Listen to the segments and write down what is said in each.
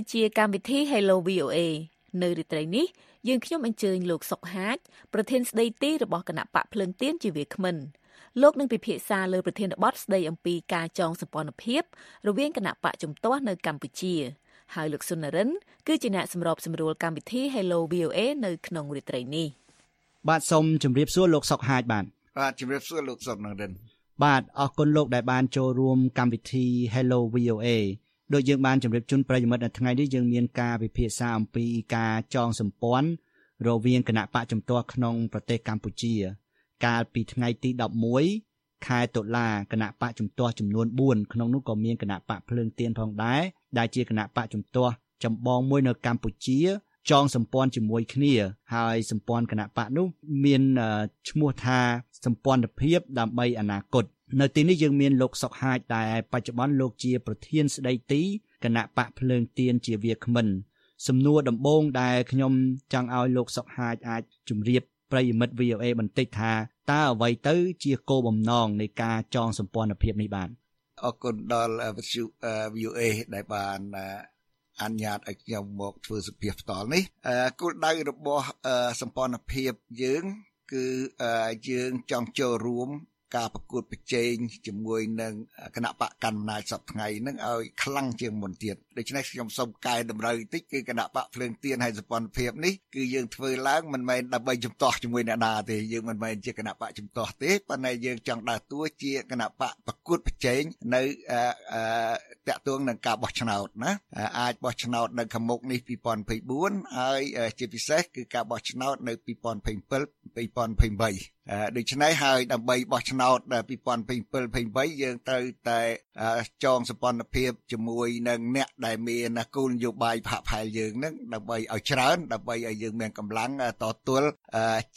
តទៅនេះគឺជាកម្មវិធី Hello VOA នៅរាត្រីនេះយើងខ្ញុំអញ្ជើញលោកសុកហាជប្រធានស្ដីទីរបស់គណៈបកភ្លើងទៀនជាវាគ្មិនលោកនឹងពិភាក្សាលើប្រធានបទស្ដីអំពីការចងសម្ព័ន្ធភាពរវាងគណៈបកជំទាស់នៅកម្ពុជាហើយលោកសុននរិនគឺជាអ្នកសម្របសម្រួលកម្មវិធី Hello VOA នៅក្នុងរាត្រីនេះបាទសូមជម្រាបសួរលោកសុកហាជបាទបាទជម្រាបសួរលោកសុននរិនបាទអរគុណលោកដែលបានចូលរួមកម្មវិធី Hello VOA ដូចយើងបានជម្រាបជូនប្រិយមិត្តនៅថ្ងៃនេះយើងមានការពិភាក្សាអំពីការចងសម្ព័ន្ធរវាងគណៈបកជំទាស់ក្នុងប្រទេសកម្ពុជា កាលពីថ្ងៃទី11ខែតុលាគណៈបកជំទាស់ចំនួន4ក្នុងនោះក៏មានគណៈបកភ្លើងទៀនផងដែរដែលជាគណៈបកជំទាស់ចម្បងមួយនៅកម្ពុជា ចងសម្ព័ន្ធជាមួយគ្នា ហើយសម្ព័ន្ធគណៈបកនោះមានឈ្មោះថាសម្ព័ន្ធភាពដើម្បីអនាគត នៅទីនេះយើងមានលោកសុកហាជដែលបច្ចុប្បន្នលោកជាប្រធានស្ដីទីគណៈបកភ្លើងទៀនជាវាគ្មិនសំណួរដំបូងដែលខ្ញុំចង់ឲ្យលោកសុកហាជអាចជម្រាបប្រិយមិត្ត VOA បន្តិចថាតើអ្វីទៅជាគោលបំណងនៃការចងសម្ព័ន្ធភាពនេះបាទអរគុណដល់វិទ្យុ VOA ដែលបានអនុញ្ញាតឲ្យខ្ញុំមកធ្វើសភាផ្ទាល់នេះគោលដៅរបស់សម្ព័ន្ធភាពយើង គឺយើងចង់ចូលរួម ការប្រកួតប្រជែងជាមួយនឹងគណៈបកកណ្ដាលអំណាចសប្តាហ៍ហ្នឹងឲ្យខ្លាំងជាងមុនទៀតដូច្នេះខ្ញុំសូមកែតម្រូវបន្តិចគឺគណៈបកភ្លើងទៀនហើយសម្ព័ន្ធភាពនេះគឺយើងធ្វើឡើងមិនមែនដើម្បីជំទាស់ជាមួយអ្នកណាទេយើងមិនមែនជាគណៈបកជំទាស់ទេប៉ុន្តែយើងចង់ដើរតួជាគណៈបកប្រកួតប្រជែងនៅតាក់ទងនឹងការបោះឆ្នោតណាអាចបោះឆ្នោតនៅខាងមុខនេះ2024ហើយជាពិសេសគឺការបោះឆ្នោតនៅ2027 2028 ដូច្នេះហើយដើម្បីបោះឆ្នោត2027-28យើងត្រូវតែចងសម្ព័ន្ធភាពជាមួយនឹងអ្នកដែលមានគោលនយោបាយផាកផែលយើងនឹងដើម្បីឲ្យច្រើនដើម្បីឲ្យយើងមានកម្លាំងតទល់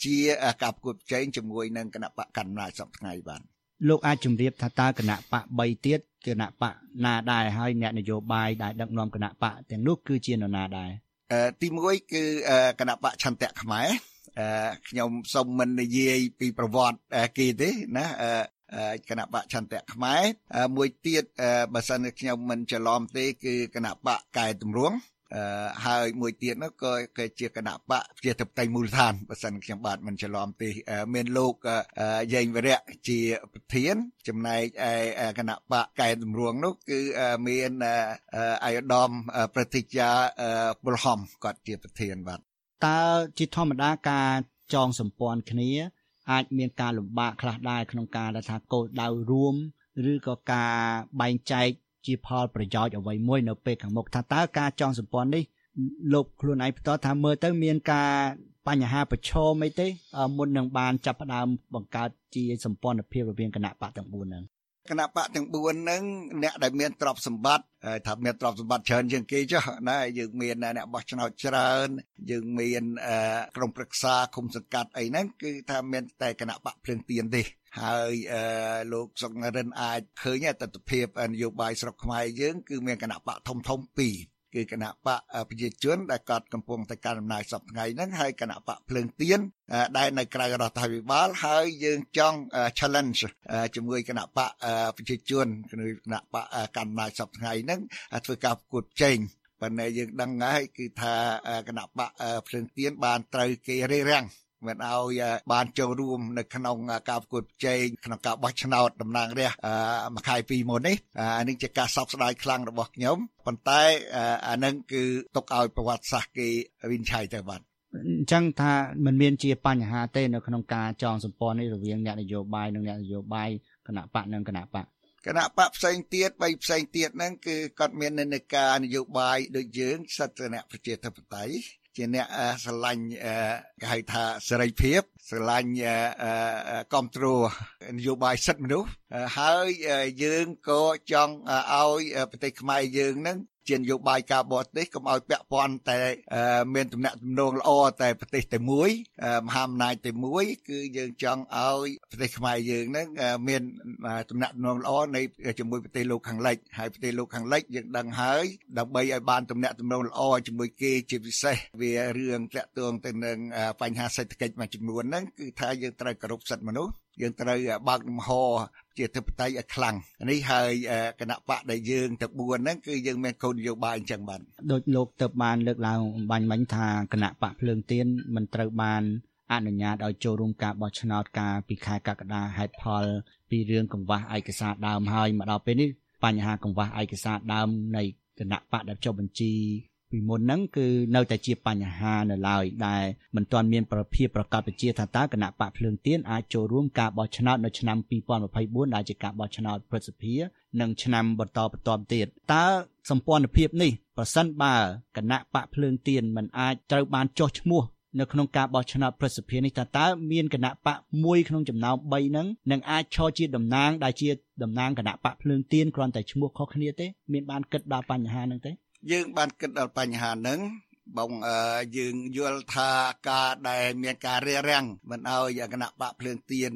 ជាការប្រកួតប្រជែងជាមួយនឹងគណៈបកកណ្ដាលសប្តាហ៍ថ្ងៃបាទលោកអាចជម្រាបថាតើគណៈបក3ទៀតគណៈបកណាដែរហើយអ្នកនយោបាយដែលដឹកនាំគណៈបកទាំងនោះគឺជានរណាដែរទី1គឺគណៈបកឆន្ទៈខ្មែរ ខ្ញុំសូមមិននិយាយពីប្រវត្តិគេទេណាគណៈបកឆន្ទៈខ្មែរមួយទៀតបើសិនជាខ្ញុំមិនច្រឡំទេគឺគណៈបកកែតម្រង់អឺហើយមួយទៀតនោះក៏គេជាគណៈបកជាតបតៃមូលដ្ឋានបើសិនខ្ញុំបាទមិនច្រឡំទេមានលោកយេងវរៈជាប្រធាន ចំណែកឯគណៈបកកែតម្រង់នោះគឺមានអាយដាមប្រតិជាបុលហំគាត់ជាប្រធានបាទ តើជាធម្មតាការចងសម្ព័ន្ធគ្នាអាចមានការលំបាកខ្លះដែរក្នុងការដែលថាគោលដៅរួមឬក៏ការបែងចែកជាផលប្រយោជន៍អ្វីមួយនៅពេលខាងមុខថាតើការចងសម្ព័ន្ធនេះលោកខ្លួនឯងផ្ទាល់ថាមើលទៅមានការបញ្ហាប្រឈមអីទេមុននឹងបានចាប់ផ្ដើមបង្កើតជាសម្ព័ន្ធភាពរវាងគណៈបកទាំង4ហ្នឹង គណៈបកទាំង4ហ្នឹងអ្នកដែលមានទ្រព្យសម្បត្តិថាមានទ្រព្យសម្បត្តិច្រើនជាងគេចុះណាយើងមានអ្នកបោះឆ្នោតច្រើន យើងមានក្រុមប្រឹក្សាគុំសង្កាត់អីហ្នឹងគឺថាមានតែគណៈបកភ្លើងទៀនទេហើយលោកសុកនរិនអាចឃើញទស្សនវិជ្ជានយោបាយស្រុកខ្មែរយើងគឺមានគណៈបកធំធំពីរ គឺគណៈបកប្រជាជនដែលកត់កំពុងតែកាន់អំណាចសពថ្ងៃហ្នឹងហើយគណៈបកភ្លើងទៀនដែលនៅក្រៅរដ្ឋាភិបាលហើយយើងចង់ challenge ជាមួយគណៈបកប្រជាជនគឺគណៈបកកាន់អំណាចសពថ្ងៃហ្នឹងធ្វើការប្រកួតប្រជែងប៉ុន្តែយើងដឹងហើយគឺថាគណៈបកភ្លើងទៀនបានត្រូវគេរារាំង មិនឲ្យបានចូលរួមនៅក្នុងការប្រកួតប្រជែងក្នុងការបោះឆ្នោតតំណាងរាស្ត្រមួយខែពីមុននេះអានេះជាការសោកស្ដាយខ្លាំងរបស់ខ្ញុំប៉ុន្តែអានឹងគឺទុកឲ្យប្រវត្តិសាស្ត្រគេវិនិច្ឆ័យទៅបាទអញ្ចឹងថាมันមានជាបញ្ហាទេនៅក្នុងការចងសម្ព័ន្ធនេះរវាងអ្នកនយោបាយនិងអ្នកនយោបាយគណៈបកនិងគណៈបកគណៈបកផ្សេងទៀតបីផ្សេងទៀតហ្នឹងគឺគាត់មាននិន្នាការនយោបាយដូចយើងសិទ្ធិអ្នកប្រជាធិបតេយ្យ ជាអ្នកស្រឡាញ់គេហៅថាសេរីភាពស្រឡាញ់គ្រប់គ្រងនយោបាយសិទ្ធិមនុស្សហើយយើងក៏ចង់ឲ្យប្រទេសខ្មែរយើងនឹង ជានយោបាយការបរទេសកុំឲ្យពាក់ព័ន្ធតែមានទំនាក់ទំនងល្អតែប្រទេសតែមួយមហាអំណាចតែមួយគឺយើងចង់ឲ្យប្រទេសខ្មែរយើងហ្នឹងមានទំនាក់ទំនងល្អនៃជាមួយប្រទេសលោកខាងលិចហើយប្រទេសលោកខាងលិចយើងដឹងហើយដើម្បីឲ្យបានទំនាក់ទំនងល្អជាមួយគេជាពិសេសវារឿងតាក់ទងទៅនឹងបញ្ហាសេដ្ឋកិច្ចមួយចំនួនហ្នឹងគឺថាយើងត្រូវគោរពសិទ្ធិមនុស្ស យើងត្រូវបើកលំហជាធិបតីឲ្យខ្លាំងនេះហើយគណៈបកដែលយើងទាំង4ហ្នឹងគឺយើងមានគោលនយោបាយអញ្ចឹងបាទដូចលោកទៅបានលើកឡើងបាញ់មិញថាគណៈបកភ្លើងទៀនមិនត្រូវបានអនុញ្ញាតឲ្យចូលរួមការបោះឆ្នោតការពីខែកក្កដាហេតុផល ពីរឿងកង្វះឯកសារដើមហើយមកដល់ពេលនេះបញ្ហាកង្វះឯកសារដើមនៃគណៈបកដែលចុះបញ្ជី ពីមុនហ្នឹងគឺនៅតែជាបញ្ហានៅឡើយដែលមិនទាន់មានប្រភពប្រកាសបញ្ជាថាតើគណៈបកភ្លើងទៀនអាចចូលរួមការបោះឆ្នោតនៅឆ្នាំ2024ដែលជាការបោះឆ្នោតប្រសិទ្ធភាពនិងឆ្នាំបន្តបន្ទាប់ទៀតតើសម្ព័ន្ធភាពនេះប្រសិនបើគណៈបកភ្លើងទៀនមិនអាចត្រូវបានចុះឈ្មោះនៅក្នុងការបោះឆ្នោតប្រសិទ្ធភាពនេះតើតើមានគណៈបកមួយក្នុងចំណោម3ហ្នឹងនឹងអាចឈរជាតំណាងដែលជាតំណាងគណៈបកភ្លើងទៀនគ្រាន់តែឈ្មោះខុសគ្នាទេមានបានគិតដល់បញ្ហាហ្នឹងទេ យើងបានគិតដល់បញ្ហាហ្នឹងបងយើងយល់ថាការដែលមានការរារាំងមិនឲ្យគណៈបកភ្លើងទៀន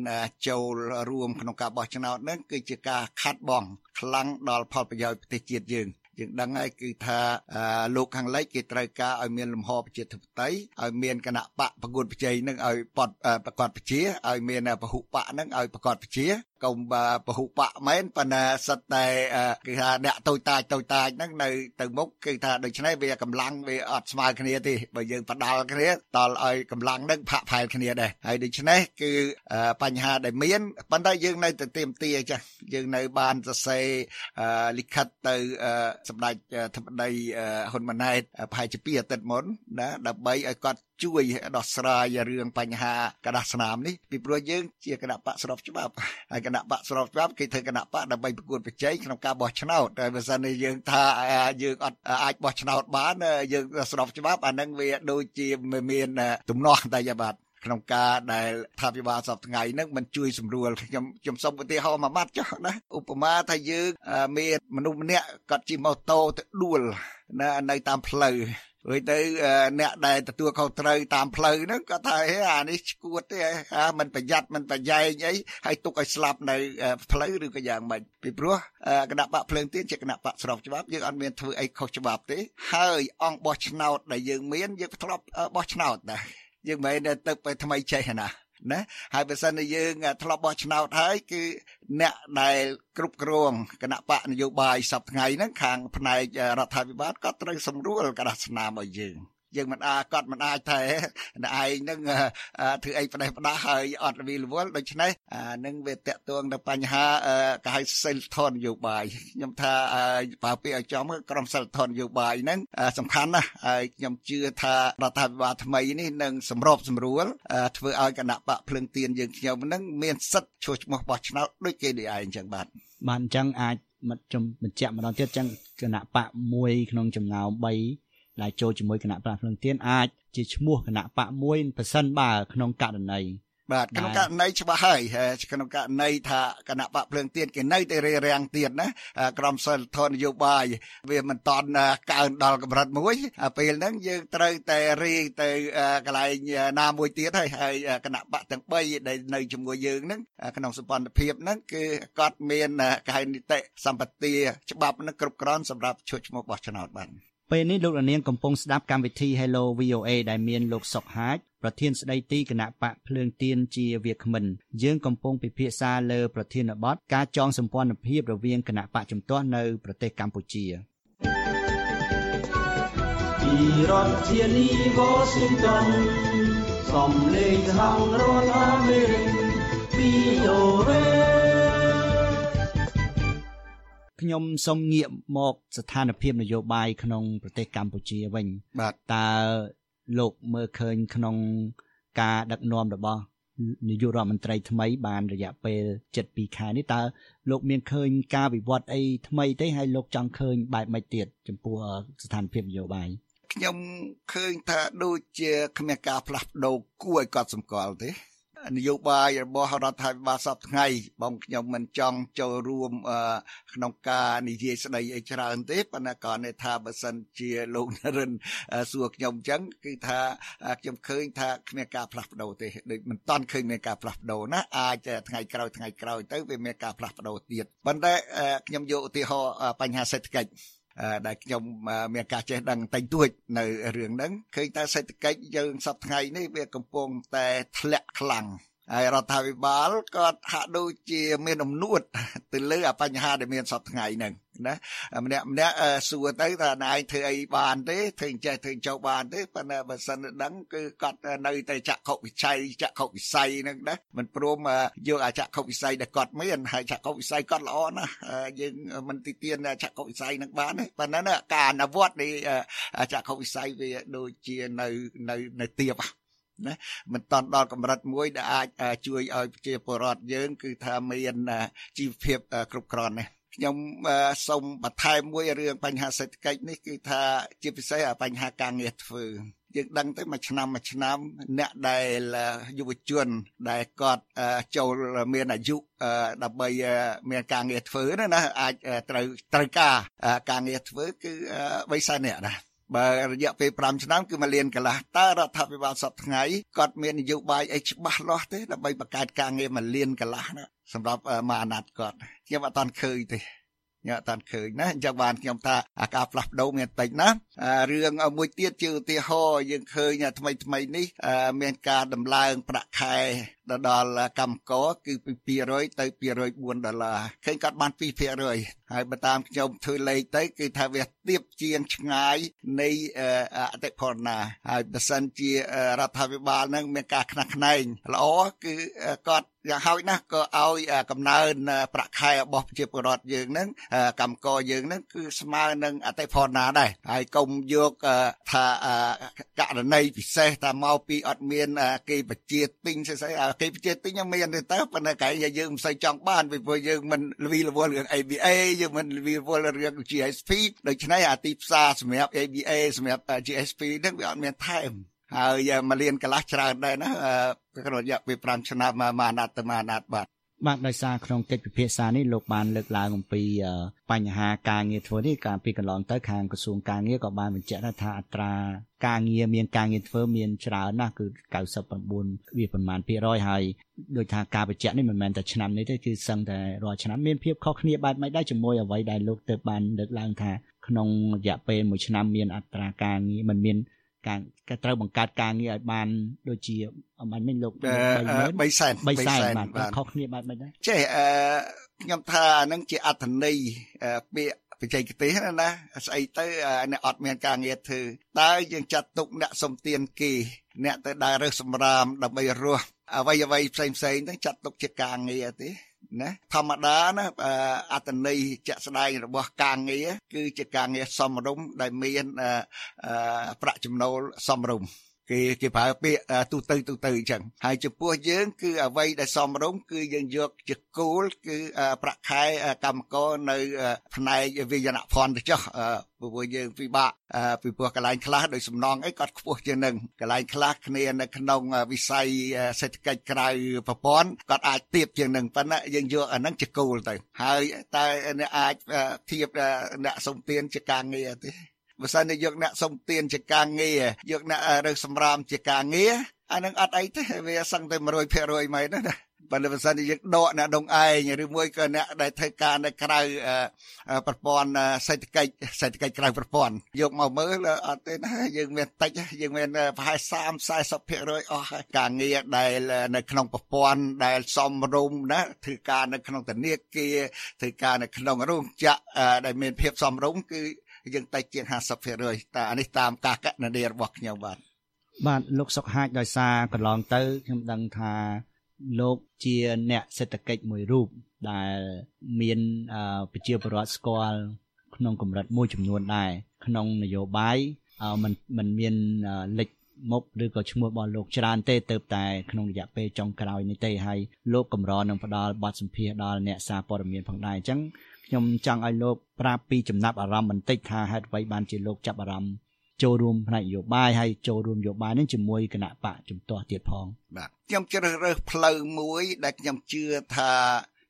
ចូលរួមក្នុងការបោះឆ្នោតហ្នឹងគឺជាការខាត់បងខ្លាំងដល់ផលប្រយោជន៍ប្រទេសជាតិយើងយើងដឹងហើយគឺថាលោកខាងលិចគេត្រូវការឲ្យមានលំហប្រជាធិបតេយ្យឲ្យមានគណៈបកប្រកួតប្រជែងនឹងឲ្យបត់ប្រកបប្រជាឲ្យមានពហុបកនឹងឲ្យប្រកបប្រជាកុំពហុបកមែនប៉ុន្តែសិតតែគឺថាអ្នកតូចតាចតូចតាចហ្នឹងនៅទៅមុខគឺថាដូច្នេះវាកម្លាំងវាអត់ស្មើគ្នាទេបើយើងបដាល់គ្នាតល់ឲ្យកម្លាំងហ្នឹងផាក់ផែលគ្នាដែរហើយដូច្នេះគឺបញ្ហាដែលមានប៉ុន្តែយើងនៅតែទៀមទាចាស់យើងនៅបានសរសេរលិខិតទៅសម្ដេចធិបតីហ៊ុនម៉ាណែតប្រហែលជា2អាទិត្យមុនណាដើម្បីឲ្យគាត់ជួយដោះស្រាយរឿងបញ្ហាកដាស់ស្នាមនេះពីព្រោះយើងជាគណៈបកស្របច្បាប់ហើយគណៈបកស្របច្បាប់គេធ្វើគណៈបកដើម្បីប្រកួតប្រជែងក្នុងការបោះឆ្នោតតែបើសិនជាយើងថាយើងអត់អាចបោះឆ្នោតបានយើងស្របច្បាប់អានឹងវាដូចជាមានទំនាស់តែយ៉ាបាទក្នុងការដែលថាវិបាលសពថ្ងៃហ្នឹងមិនជួយសម្រួលខ្ញុំខ្ញុំសុំឧទាហរណ៍មួយម៉ាត់ចុះណាឧបមាថាយើងមានមនុស្សម្នាក់គាត់ជិះម៉ូតូទៅដួលណានៅតាមផ្លូវ រួចទៅអ្នកដែលទទួលខុសត្រូវតាមផ្លូវហ្នឹងគាត់ថាហេអានេះឈួតទេអាមិនប្រយ័ត្នមិនប្រយែងអីហើយទុកឲ្យស្លាប់នៅផ្លូវឬក៏យ៉ាងម៉េចពីព្រោះគណៈបកភ្លើងទៀនជាគណៈបកស្របច្បាប់យើងអត់មានធ្វើអីខុសច្បាប់ទេហើយអង្គបោះឆ្នោតដែលយើងមានយើងធ្លាប់បោះឆ្នោតដែរយើងមិនមែនទៅទៅថ្មីចេះណា ណាហើយបើសិនជាយើងធ្លាប់បោះឆ្នោតហើយគឺអ្នកដែលគ្រប់គ្រងគណៈបកនយោបាយសប្តាហ៍ថ្ងៃហ្នឹងខាងផ្នែករដ្ឋាភិបាលក៏ត្រូវសម្រួលកដាស់ស្នាមឲ្យយើង យើងមិនអាចគាត់មិនអាចថាអ្នកឯងនឹងធ្វើអីផ្ដេសផ្ដាស់ហើយអត់រវីរវល់ដូច្នេះនឹងវាតកតួងទៅបញ្ហាកហៅសិលធននយោបាយខ្ញុំថាបើពាក្យឲ្យចំក្រុមសិលធននយោបាយហ្នឹងសំខាន់ណាស់ហើយខ្ញុំជឿថារដ្ឋាភិបាលថ្មីនេះនឹងសម្របសម្រួលធ្វើឲ្យគណៈបកភ្លឹងទៀនយើងខ្ញុំហ្នឹងមានសិទ្ធិឈ្មោះឈ្មោះបោះឆ្នោតដូចគេនេះឯងអញ្ចឹងបាទបាទអញ្ចឹងអាចមកជំបញ្ជាក់ម្ដងទៀតអញ្ចឹងគណៈបកមួយក្នុងចំណោម3 ដែលចូលជាមួយគណៈបកភ្លឹងទៀនអាចជាឈ្មោះគណៈបកមួយប្រសិនបើក្នុងករណីបាទក្នុងករណីច្បាស់ហើយក្នុងករណីថាគណៈបកភ្លើងទៀនគេនៅតែរារាំងទៀតណាក្រមសិលធននយោបាយវាមិនតន់កើនដល់កម្រិតមួយពេលហ្នឹងយើងត្រូវតែរីទៅកន្លែងណាមួយទៀតហើយហើយគណៈបកទាំង3ដែលនៅជាមួយយើងហ្នឹងក្នុងសម្ព័ន្ធភាពហ្នឹងគឺគាត់មានកាយនីតិសម្បត្តិច្បាប់នឹងគ្រប់គ្រាន់សម្រាប់ឈុតឈ្មោះបោះឆ្នោតបាទ ពេលនេះលោកនាងកំពុងស្ដាប់កម្មវិធី Hello VOA ដែលមានលោកសុកហាជប្រធានស្ដីទីគណៈបកភ្លើងទៀនជាវាគ្មិនយើងកំពុងពិភាក្សាលើប្រធានបទការចងសម្ព័ន្ធភាពរវាងគណៈបកជំទាស់នៅប្រទេសកម្ពុជាពីរដ្ឋធានី Washington សំឡេងសហរដ្ឋអាមេរិក VOA ខ្ញុំសូមងាកមកស្ថានភាពនយោបាយក្នុងប្រទេសកម្ពុជាវិញបាទតើលោកមើលឃើញក្នុងការដឹកនាំរបស់នាយករដ្ឋមន្ត្រីថ្មីបានរយៈពេល7-2ខែនេះតើលោកមានឃើញការវិវត្តអីថ្មីទេហើយលោកចង់ឃើញបែបម៉េចទៀតចំពោះស្ថានភាពនយោបាយខ្ញុំឃើញថាដូចជាគ្មានការផ្លាស់ប្ដូរគួរឲ្យកត់សម្គាល់ទេ នយោបាយរបស់រដ្ឋាភិបាលសពថ្ងៃបងខ្ញុំមិនចង់ចូលរួមក្នុងការនិយាយស្ដីអីច្រើនទេប៉ុន្តែក៏នេះថាបើសិនជាលោកនរិនសួរខ្ញុំអញ្ចឹងគឺថាខ្ញុំឃើញថាគ្មានការផ្លាស់ប្ដូរទេដូចមិនតាន់ឃើញមានការផ្លាស់ប្ដូរណាអាចថ្ងៃក្រោយថ្ងៃក្រោយទៅវាមានការផ្លាស់ប្ដូរទៀតប៉ុន្តែខ្ញុំយកឧទាហរណ៍បញ្ហាសេដ្ឋកិច្ច ដែលខ្ញុំមានការចេះដឹងតែទួចនៅរឿងហ្នឹងឃើញតែសេដ្ឋកិច្ចយើងសប្តាហ៍នេះវាកំពុងតែធ្លាក់ខ្លាំង ហើយរដ្ឋាភិបាលក៏ហាក់ដូចជាមានអំនួតទៅលើបញ្ហាដែលមានសពថ្ងៃហ្នឹងណាម្នាក់ម្នាក់សួរទៅថាណែឯងធ្វើអីបានទេធ្វើចេះធ្វើចោលបានទេប៉ុន្តែបើសិនដឹងគឺគាត់នៅតែចក្ខុវិស័យចក្ខុវិស័យហ្នឹងណាមិនព្រមយកអាចក្ខុវិស័យដែលគាត់មានហើយចក្ខុវិស័យគាត់ល្អណាស់យើងមិនទីទានចក្ខុវិស័យហ្នឹងបានទេប៉ុន្តែការអនុវត្តនៃចក្ខុវិស័យវាដូចជានៅនៅនៅទៀប ណាមិនតាន់ដល់កម្រិតមួយដែលអាចជួយឲ្យប្រជាពលរដ្ឋយើង គឺថាមានជីវភាពគ្រប់គ្រាន់នេះខ្ញុំសូមបន្ថែមមួយរឿងបញ្ហាសេដ្ឋកិច្ចនេះគឺថាជាពិសេសបញ្ហាការងារធ្វើយើងដឹងទៅមួយឆ្នាំមួយឆ្នាំ អ្នកដែលយុវជន ដែលគាត់ចូលមានអាយុដើម្បីមានការងារធ្វើណាអាចត្រូវត្រូវការការងារធ្វើគឺ3សែននាក់ណា បើរយៈពេល5ឆ្នាំគឺមួយលានកន្លះតើរដ្ឋាភិបាលសពថ្ងៃគាត់មាននយោបាយអីច្បាស់លាស់ទេដើម្បីបង្កើតការងារមួយលានកន្លះណាសម្រាប់មួយអាណត្តិគាត់ខ្ញុំអត់តាន់ឃើញទេខ្ញុំអត់តាន់ឃើញណាអញ្ចឹងបានខ្ញុំថាអាការផ្លាស់ប្ដូរមានតិចណារឿងមួយទៀតជាឧទាហរណ៍យើងឃើញថ្មីថ្មីនេះមានការដំឡើងប្រាក់ខែ ដល់កម្មករគឺពី200ទៅ204ដុល្លារឃើញគាត់បាន2%ហើយបើតាមខ្ញុំធ្វើលេខទៅគឺថាវាទៀបជាងឆ្ងាយនៃអតិផរណាហើយបើសិនជារដ្ឋាភិបាលនឹងមានការខ្នះខ្នែងល្អគឺគាត់យ៉ាងហោចណាស់ក៏ឲ្យកំណើនប្រាក់ខែរបស់ប្រជាពលរដ្ឋយើងនឹងកម្មករយើងនឹងគឺស្មើនឹងអតិផរណាដែរហើយកុំយកថាករណីពិសេសថាមកពីអត់មានគេបជាទិញស្អីគេបជាទិញមានទេតើប៉ុន្តែកែយើងមិនសូវចង់បានពីព្រោះយើងមិនលវីលវល់រឿង ABA យើងមិនលវីលវល់រឿង GSP ដូច្នេះអាទីផ្សារសម្រាប់ ABA សម្រាប់ GSP ហ្នឹងវាអត់មានថែមហើយមកលៀនកន្លះច្រើនដែរណាក្នុងរយៈពេល5ឆ្នាំមកអាណត្តិទៅមកអាណត្តិបាទ បាទដោយសារក្នុងកិច្ចពិភាក្សានេះលោកបានលើកឡើងអំពីបញ្ហាការងារធ្វើនេះកាលពីកន្លងទៅខាងក្រសួងការងារក៏បានបញ្ជាក់ថាអត្រាការងារមានការងារធ្វើមានច្រើនណាស់គឺ99វាប្រមាណភាគរយហើយដោយថាការបញ្ជាក់នេះមិនមែនតែឆ្នាំនេះទេគឺសឹងតែរាល់ឆ្នាំមានភាពខុសគ្នាបែបម៉េចដែរជាមួយអ្វីដែលលោកទៅបានលើកឡើងថាក្នុងរយៈពេលមួយឆ្នាំមានអត្រាការងារមិនមាន ការក៏ត្រូវបង្កើតការងារឲ្យបានដូចជាអំបញ្ញមិញលោក3សែន3សែនបាទខុសគ្នាបែបម៉េចដែរចេះអឺខ្ញុំថាហ្នឹងជាអត្ថន័យពាក្យបច្ចេកទេសណាណាស្អីទៅអ្នកអត់មានការងារធ្វើតើយើងចាត់ទុកអ្នកសំទៀនគេអ្នកទៅដើររើសសម្រាមដើម្បីរស់អ្វីអ្វីផ្សេងផ្សេងហ្នឹងចាត់ទុកជាការងារទេ ណាធម្មតាណាអត្តន័យជាក់ស្ដែងរបស់ការងារគឺជាការងារសមរម្យដែលមានប្រាក់ចំណូលសមរម្យ គេគេប្រើពាក្យទូទៅទូទៅអញ្ចឹងហើយចំពោះយើង គឺអ្វីដែលសមរម្យគឺយើងយកជាគោលគឺប្រាក់ខែកម្មករនៅផ្នែកវិញ្ញាណភ័ណ្ឌទៅចុះព្រោះយើងពិបាកពីព្រោះកន្លែងខ្លះដោយសំណងអីគាត់ខ្ពស់ជាងនឹងកន្លែងខ្លះគ្នានៅក្នុងវិស័យសេដ្ឋកិច្ចក្រៅប្រព័ន្ធគាត់អាចទៀបជាងនឹងប៉ុន្តែយើងយកអានឹងជាគោលទៅ ហើយតែអ្នកអាចធៀបអ្នកសំទានជាការងារទេ បើសិនជាយកអ្នកសុំទានជាការងារយកអ្នករើសសម្រាមជាការងារអានឹងអត់អីទេវាសឹងតែ100%មែនណាបើបើសិនជាយើងដកអ្នកដងឯងឬមួយក៏អ្នកដែលធ្វើការនៅក្រៅប្រព័ន្ធសេដ្ឋកិច្ចសេដ្ឋកិច្ចក្រៅប្រព័ន្ធយកមកមើលអត់ទេណាយើងមានតិចយើងមានប្រហែល30 40%អស់ការងារដែលនៅក្នុងប្រព័ន្ធដែលសំរុំណាធ្វើការនៅក្នុងធនាគារធ្វើការនៅក្នុងរោងចក្រដែលមានភាពសំរុំគឺ យើងតិចជាង50%តែអានេះតាមការកណនារបស់ខ្ញុំបាទបាទលោកសុកហាជដោយសារកន្លងទៅខ្ញុំដឹងថាលោកជាអ្នកសេដ្ឋកិច្ចមួយរូបដែលមានប្រជាពលរដ្ឋស្គាល់ក្នុងកម្រិតមួយចំនួនដែរក្នុងនយោបាយมันมันមានលេចមុខឬក៏ឈ្មោះរបស់លោកច្រើនទេទៅតែក្នុងរយៈពេលចុងក្រោយនេះទេហើយលោកកម្រនឹងផ្ដល់បទសម្ភាសដល់អ្នកសារព័ត៌មានផងដែរអញ្ចឹង ខ្ញុំចង់ឲ្យលោកប្រាប់ពីចំណាប់អារម្មណ៍បន្តិចថាហេតុអ្វីបានជាលោកចាប់អារម្មណ៍ចូលរួមផ្នែកនយោបាយហើយចូលរួមនយោបាយនេះជាមួយគណៈបកជំទាស់ទៀតផងបាទខ្ញុំជ្រើសរើសផ្លូវមួយដែលខ្ញុំជឿថា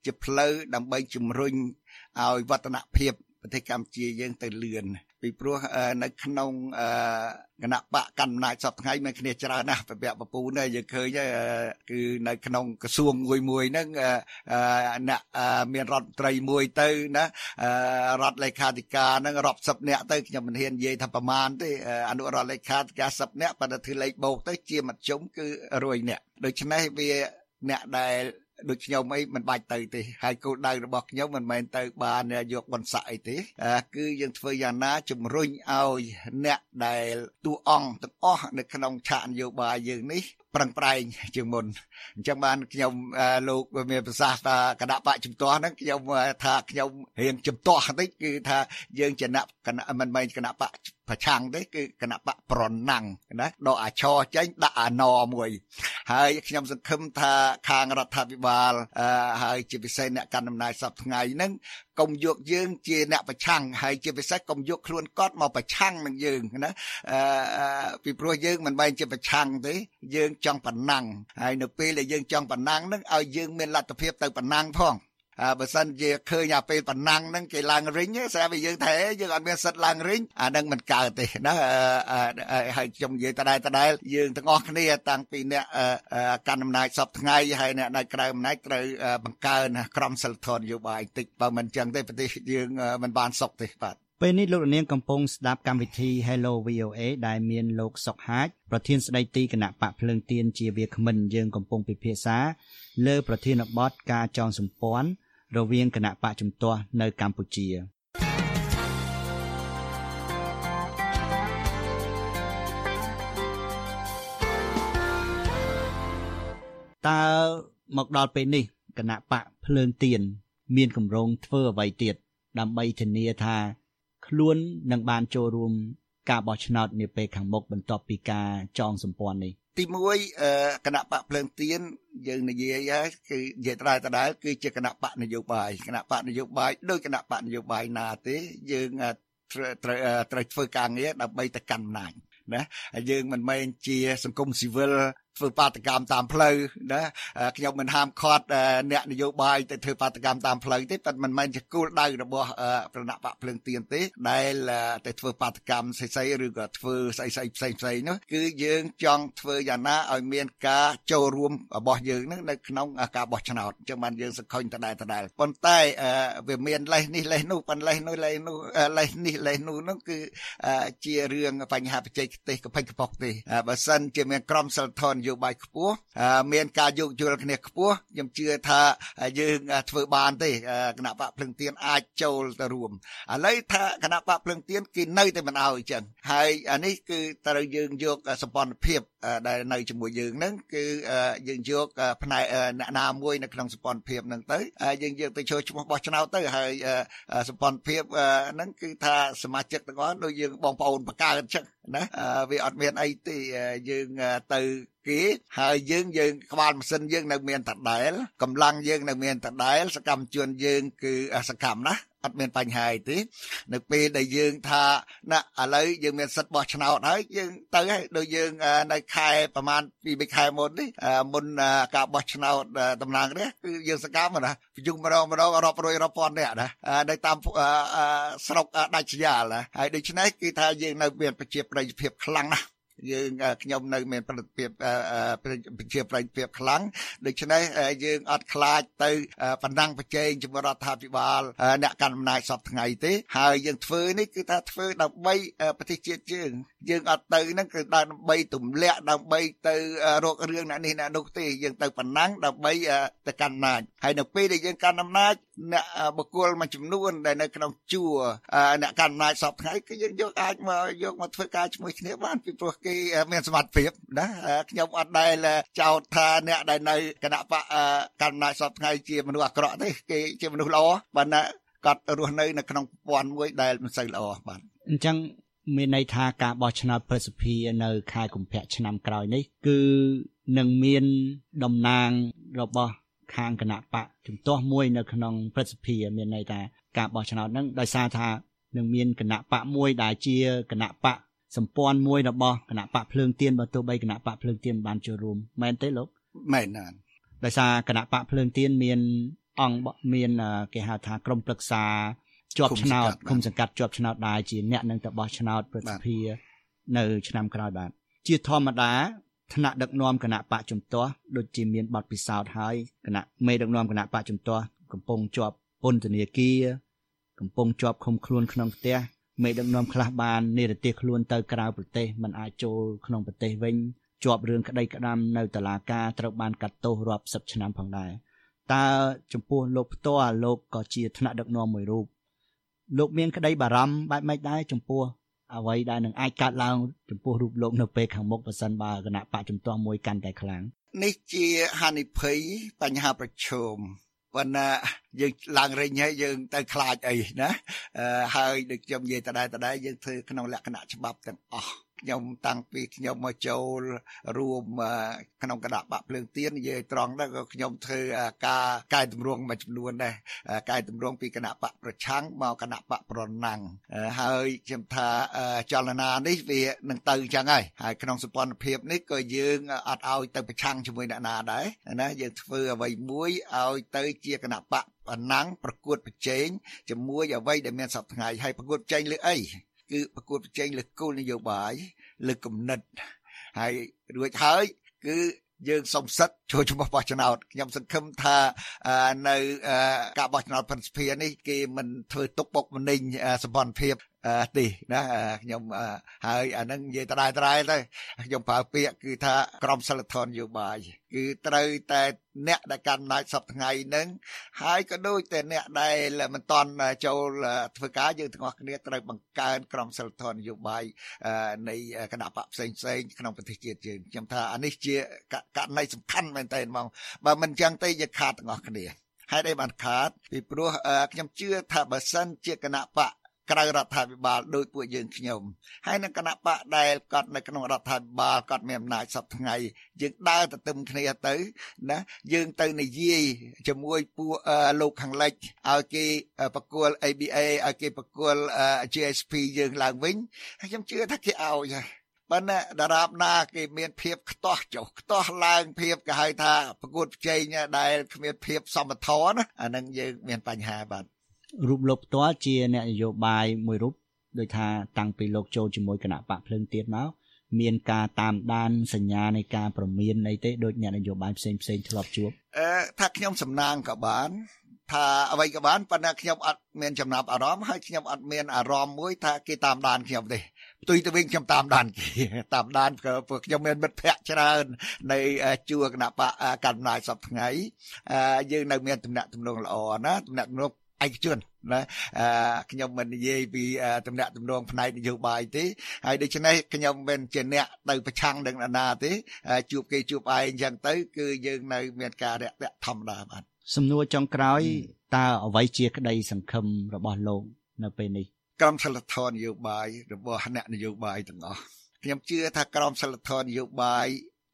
ជាផ្លូវដើម្បីជំរុញឲ្យវឌ្ឍនភាពប្រទេសកម្ពុជាយើងទៅលឿន ពីព្រោះនៅក្នុងគណៈបកកណ្ដាលសពថ្ងៃមានគ្នាច្រើនណាស់ប្រពពពូនយើងឃើញគឺនៅក្នុងក្រសួងមួយមួយហ្នឹងអ្នកមានរដ្ឋមន្ត្រីមួយទៅណារដ្ឋលេខាធិការហ្នឹងរាប់សិបនាក់ទៅខ្ញុំមិនហ៊ាននិយាយថាប្រមាណទេអនុរដ្ឋលេខាធិការសិបនាក់ប៉ុន្តែធ្វើលេខបូកទៅជាមធ្យមគឺ100នាក់ដូច្នេះវាអ្នកដែល ដូចខ្ញុំអីមិនបាច់ទៅទេហើយគោលដៅរបស់ខ្ញុំមិនមែនទៅបានយកបន្សាក់អីទេគឺយើងធ្វើយ៉ាងណាជំរុញឲ្យអ្នកដែលតួអង្គទាំងអស់នៅក្នុងឆាកនយោបាយយើងនេះប្រឹងប្រែងជាងមុនអញ្ចឹងបានខ្ញុំលោកមានប្រសាសន៍ថាគណៈបកជំទាស់ហ្នឹងខ្ញុំថាខ្ញុំរៀងជំទាស់បន្តិចគឺថាយើងជាអ្នកគណៈមិនមែនគណៈបក ប្រឆាំងទេគឺគណៈបកប្រណាំងណាដកអាឆចេញដាក់អាណមួយ ហើយខ្ញុំសង្ឃឹមថាខាងរដ្ឋាភិបាលហើយជាពិសេសអ្នកកាន់អំណាចសពថ្ងៃហ្នឹងកុំយកយើងជាអ្នកប្រឆាំងហើយជាពិសេសកុំយកខ្លួនគាត់មកប្រឆាំងនឹងយើងណាអឺពីព្រោះយើងមិនមែនជាប្រឆាំងទេ យើងចង់ប្រណាំងហើយនៅពេលដែលយើងចង់ប្រណាំងនឹងឲ្យយើងមានលទ្ធភាពទៅប្រណាំងផង បើសិនជាឃើញអាពេលប៉ុណ្ណឹងហ្នឹងគេឡើងរិញស្រាប់តែយើងថាយើងអត់មានសិទ្ធឡើងរិញអាហ្នឹងមិនកើតទេណាហើយខ្ញុំនិយាយតដែលតដែលយើងទាំងអស់គ្នាតាំងពីអ្នកកាន់អំណាចសពថ្ងៃហើយអ្នកនៅក្រៅអំណាចត្រូវបង្កើនក្រមសិលធម៌នយោបាយតិចបើមិនចឹងទេប្រទេសយើងមិនបានសុខទេបាទពេលនេះលោកនាងកំពុងស្ដាប់កម្មវិធី Hello VOA ដែលមានលោកសុកហាជប្រធានស្ដីទីគណៈបកភ្លើងទៀនជាវាគ្មិនយើងកំពុងពិភាក្សាលើប្រធានបទការចងសម្ព័ន្ធ រវាងគណៈបកជំទាស់នៅកម្ពុជាតើមកដល់ពេលនេះគណៈបកភ្លើងទៀនមានកម្រងធ្វើអ្វីទៀតដើម្បីធានាថាខ្លួននឹងបានចូលរួមការបោះឆ្នោតនាពេលខាងមុខបន្ទាប់ពីការចងសម្ព័ន្ធនេះ ទី1គណៈបកភ្លើងទៀនយើងនិយាយហើយគឺនិយាយត្រែតដែលគឺជាគណៈបកនយោបាយគណៈបកនយោបាយដោយគណៈបកនយោបាយណាទេយើងត្រូវត្រូវធ្វើការងារដើម្បីទៅកាន់អំណាចណាហើយយើងមិនមែនជាសង្គមស៊ីវិល ធ្វើបាតកម្មតាមផ្លូវណាខ្ញុំមិនហាមឃាត់អ្នកនយោបាយទៅធ្វើបាតកម្មតាមផ្លូវទេតែមិនមែនជាគោលដៅរបស់ប្រណបកភ្លើងទៀនទេដែលទៅធ្វើបាតកម្មស្អីៗឬក៏ធ្វើស្អីស្អីផ្សេងផ្សេងនោះគឺយើងចង់ធ្វើយ៉ាងណាឲ្យមានការចូលរួមរបស់យើងនឹងនៅក្នុងការបោះឆ្នោតអញ្ចឹងបានយើងសង្ឃឹមដដែលដដែលប៉ុន្តែវាមានលេសនេះលេសនោះប៉ុន្តែលេសនោះលេសនោះលេសនេះលេសនោះនោះគឺជារឿងបញ្ហាបច្ចេកទេសកផិចកប៉ុកទេបើសិនជាមានក្រមសិលធម៌យោបាយខ្ពស់មានការយោគយល់គ្នាខ្ពស់ខ្ញុំជឿថាយើងធ្វើបានទេគណៈបកភ្លឹងទៀនអាចចូលទៅរួមឥឡូវថាគណៈបកភ្លឹងទៀនគេនៅតែមិនឲ្យអញ្ចឹងហើយអានេះគឺត្រូវយើងយកសម្ព័ន្ធភាពដែលនៅជាមួយយើងហ្នឹងគឺយើងយកផ្នែកអ្នកណាមួយនៅក្នុងសម្ព័ន្ធភាពហ្នឹងទៅយើងយកទៅចូលឈ្មោះបោះឆ្នោតទៅហើយសម្ព័ន្ធភាពហ្នឹងគឺថាសមាជិកទាំងអស់ដូចយើងបងប្អូនបកកើតអញ្ចឹងណាវាអត់មានអីទេយើងទៅ គេហើយយើងយើងក្បាលម៉ាស៊ីនយើងនៅមានតដែលកម្លាំងយើងនៅមានតដែលសកម្មជនយើងគឺសកម្មណាស់អត់មានបញ្ហាអីទេនៅពេលដែលយើងថាណាឥឡូវយើងមានសិទ្ធិបោះឆ្នោតហើយយើងទៅហើយដូចយើងនៅខែប្រហែលពី3ខែមុននេះមុនការបោះឆ្នោតតំណាងរាស្ត្រគឺយើងសកម្មណាប្រជុំម្ដងម្ដងរាប់រយរាប់ពាន់នាក់ណានៅតាមស្រុកដាច់ស្រយាលណាហើយដូច្នេះគឺថាយើងនៅមានប្រជាប្រិយភាពខ្លាំងណាស់ យើងខ្ញុំនៅមានប្រតិភិបប្រជាប្រិយភាពខ្លាំងដូច្នេះយើងអត់ខ្លាចទៅបណ្ដាំងប្រជែងជាមួយរដ្ឋាភិបាលអ្នកកាន់អំណាចសពថ្ងៃទេហើយយើងធ្វើនេះគឺថាធ្វើដើម្បីប្រទេសជាតិយើងយើងអត់ទៅហ្នឹងគឺដើម្បីទម្លាក់ដើម្បីទៅរករឿងអ្នកនេះអ្នកនោះទេយើងទៅបណ្ណាំងដើម្បីទៅកាន់អំណាចហើយនៅពេលដែលយើងកាន់អំណាច អ្នកបុគ្គលមួយចំនួនដែលនៅក្នុងជួរអ្នកកាន់អំណាចសពថ្ងៃគឺយើងយកអាចមកយកមកធ្វើការជាមួយគ្នាបានពីព្រោះគេមានសមត្ថភាពណាខ្ញុំអត់ដែលចោទថាអ្នកដែលនៅគណៈបកកាន់អំណាចសពថ្ងៃជាមនុស្សអាក្រក់ទេគេជាមនុស្សល្អបើណាគាត់រស់នៅនៅក្នុងប្រព័ន្ធមួយដែលមិនសូវល្អបាទអញ្ចឹងមានន័យថាការបោះឆ្នោតប្រសិទ្ធភាពនៅខែកុម្ភៈឆ្នាំក្រោយនេះ គឺនឹងមានតំណាងរបស់ ខាងគណៈបកជំទាស់មួយនៅក្នុងប្រសិទ្ធភាពមានន័យថាការបោះឆ្នោតហ្នឹងដោយសារថានឹងមានគណៈបកមួយដែលជាគណៈបកសម្ព័ន្ធមួយរបស់គណៈបកភ្លើងទៀនបើទោះបីគណៈបកភ្លើងទៀនបានចូលរួមមែនទេលោកមែនណាដោយសារគណៈបកភ្លើងទៀនមានអង្គមានគេហៅថាក្រុមប្រឹក្សាជាប់ឆ្នោតគុំសង្កាត់ជាប់ឆ្នោតដែរជាអ្នកនឹងទៅបោះឆ្នោតប្រសិទ្ធភាពនៅឆ្នាំក្រោយបាទជាធម្មតា ថ្នាក់ដឹកនាំគណៈបកជំទាស់ដូចជាមានបទពិសោធន៍ហើយគណៈមេដឹកនាំគណៈបកជំទាស់កំពុងជាប់ពន្ធនាគារកំពុងជាប់ឃុំខ្លួនក្នុងផ្ទះមេដឹកនាំខ្លះបាននិរទេសខ្លួនទៅក្រៅប្រទេសមិនអាចចូលក្នុងប្រទេសវិញជាប់រឿងក្តីក្តាំនៅតុលាការត្រូវបានកាត់ទោសរាប់សិបឆ្នាំផងដែរតើចំពោះលោកផ្ទាល់លោកក៏ជាថ្នាក់ដឹកនាំមួយរូបលោកមានក្តីបារម្ភបែបម៉េចដែរចំពោះ អ្វីដែលនឹងអាចកើតឡើងចំពោះរូបលោកនៅពេលខាងមុខបើសិនបើគណៈបកជំទាស់មួយកាន់តែខ្លាំងនេះជាហានិភ័យបញ្ហាប្រឈមប៉ុន្តែយើងឡើងរេញហើយយើងទៅខ្លាចអីណាហើយដូចខ្ញុំនិយាយតដែរតដែរយើងធ្វើក្នុងលក្ខណៈច្បាប់ទាំងអស់ ខ្ញុំតាំងពីខ្ញុំមកចូលរួមក្នុងគណៈបកភ្លើងទៀននិយាយត្រង់ដែរក៏ខ្ញុំធ្វើការកែតម្រង់មួយចំនួនដែរកែតម្រង់ពីគណៈបកប្រឆាំងមកគណៈបកប្រណាំងហើយខ្ញុំថាចលនានេះវានឹងទៅអញ្ចឹងហើយហើយក្នុងសម្ព័ន្ធភាពនេះក៏យើងអត់ឲ្យទៅប្រឆាំងជាមួយអ្នកណាដែរណាយើងធ្វើអ្វីមួយឲ្យទៅជាគណៈបកប្រណាំងប្រកួតប្រជែងជាមួយអ្វីដែលមានសពថ្ងៃហើយប្រកួតប្រជែងលើអី គឺប្រកួតប្រជែងលើគោលនយោបាយលើគំនិតហើយរួចហើយគឺយើងសុំសិទ្ធចូលឈ្មោះបោះឆ្នោតខ្ញុំសង្ឃឹមថានៅការបោះឆ្នោតប្រសិទ្ធភាពនេះគេមិនធ្វើទុកបុកម្នេញសម្ព័ន្ធភាព ទេណាខ្ញុំហើយអានឹងនិយាយតដែរតដែរទៅខ្ញុំប្រើពាក្យគឺថាក្រមសិលធម៌នយោបាយគឺត្រូវតែអ្នកដែលកាន់អំណាចសពថ្ងៃនឹងហើយក៏ដូចតែអ្នកដែលមិនតន់ចូលធ្វើការយើងទាំងអស់គ្នាត្រូវបង្កើនក្រមសិលធម៌នយោបាយនៃគណៈបកផ្សេងផ្សេងក្នុងប្រទេសជាតិយើងខ្ញុំថាអានេះជាករណីសំខាន់មែនទែនហ្មងបើមិនចឹងទេយើងខាតទាំងអស់គ្នាហេតុអីបានខាតពីព្រោះខ្ញុំជឿថាបើសិនជាគណៈបក ក្រៅរដ្ឋាភិបាលដោយពួកយើងខ្ញុំហើយនឹងគណៈបកដែលគាត់នៅក្នុងរដ្ឋាភិបាលគាត់មានអំណាចសពថ្ងៃយើងដើរទៅទឹមគ្នាទៅណាយើងទៅនិយាយជាមួយពួកលោកខាងលិចឲ្យគេបកគល ABA ឲ្យគេបកគល GSP យើងឡើងវិញហើយខ្ញុំជឿថាគេឲ្យហើយប៉ុន្តែដរាបណាគេមានភាពខ្ទាស់ចុះខ្ទាស់ឡើងភាពគេហៅថាប្រកួតប្រជែងដែលគ្មានភាពសមធម៌ណាអានឹងយើងមានបញ្ហាបាទ រូបលោកផ្ទាល់ជាអ្នកនយោបាយមួយរូបដោយថាតាំងពីលោកចូលជាមួយគណៈបកភ្លើងទៀនមកមានការតាមដានសញ្ញានៃការប្រមានអីទេដូចអ្នកនយោបាយផ្សេងផ្សេងធ្លាប់ជួបអឺថាខ្ញុំសំណាងក៏បានថាអ្វីក៏បានប៉ុន្តែខ្ញុំអត់មានចំណាប់អារម្មណ៍ហើយខ្ញុំអត់មានអារម្មណ៍មួយថាគេតាមដានខ្ញុំទេផ្ទុយទៅវិញខ្ញុំតាមដានគេតាមដានព្រោះខ្ញុំមានមិត្តភ័ក្តិច្រើននៅជួរគណៈបកកណ្ដាលសប្ថ្ងៃយើងនៅមានទំនាក់ទំនងល្អណាទំនាក់ទំនង ឯកជនណាអឺខ្ញុំមិននិយាយពីតំណាក់តំណងផ្នែកនយោបាយទេហើយដូច្នេះខ្ញុំមិនជាអ្នកទៅប្រឆាំងនឹងណាទេជួបគេជួបឯងអញ្ចឹងទៅ គឺយើងនៅ មានការរាក់ទាក់ធម្មតាបាទសំណួរចុងក្រោយតើអ្វីជាក្តីសង្ឃឹមរបស់លោកនៅពេលនេះក្រមសីលធម៌នយោបាយរបស់អ្នកនយោបាយទាំងអស់ខ្ញុំជឿថាក្រមសីលធម៌នយោបាយ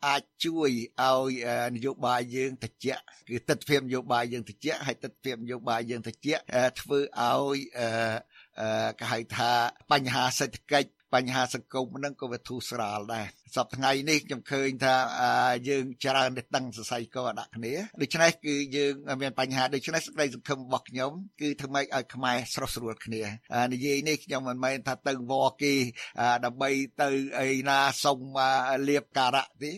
អាចជួយឲ្យនយោបាយយើងតិចគឺទស្សនវិជ្ជានយោបាយយើងតិចហើយទស្សនវិជ្ជានយោបាយយើងតិចធ្វើឲ្យគេហៅថាបញ្ហាសេដ្ឋកិច្ច បញ្ហាសង្គមហ្នឹងក៏វាធូរស្រាលដែរសប្តាហ៍ថ្ងៃនេះខ្ញុំឃើញថាយើងច្រើនតែតឹងសរសៃកដាក់គ្នាដូច្នេះគឺយើងមានបញ្ហាដូច្នេះសេចក្តីសង្ឃឹមរបស់ខ្ញុំគឺធ្វើម៉េចឲ្យខ្មែរស្រស់ស្រួលគ្នានិយាយនេះខ្ញុំមិនមែនថាទៅវល់គេដើម្បីទៅអីណាសុំលៀបការៈទេ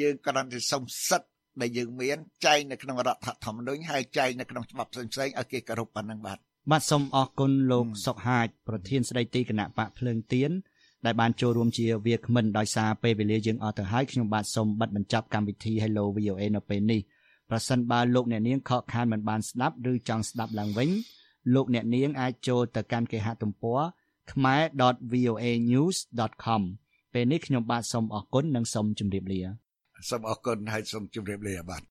យើងគ្រាន់តែសុំសិទ្ធិដែលយើងមានចែងនៅក្នុងរដ្ឋធម្មនុញ្ញហើយចែងនៅក្នុងច្បាប់ផ្សេងៗឲ្យគេគោរពប៉ុណ្ណឹងបាទបាទសូមអរគុណលោកសុកហាជប្រធានស្ដីទីគណៈបកភ្លើងទៀន ដែលបានចូលរួមជាវាគ្មិនដោយសារពេលវេលាយើងអស់ទៅហើយខ្ញុំបាទសូមបិទបញ្ចប់កម្មវិធី Hello VOA នៅពេលនេះប្រសិនបើលោកអ្នកនាងខកខានមិនបានស្ដាប់ឬចង់ស្ដាប់ឡើងវិញលោកអ្នកនាងអាចចូលទៅកាន់គេហទំព័រ khmer.voanews.com ពេលនេះខ្ញុំបាទសូមអរគុណនិងសូមជម្រាបលាសូមអរគុណហើយសូមជម្រាបលាបាទ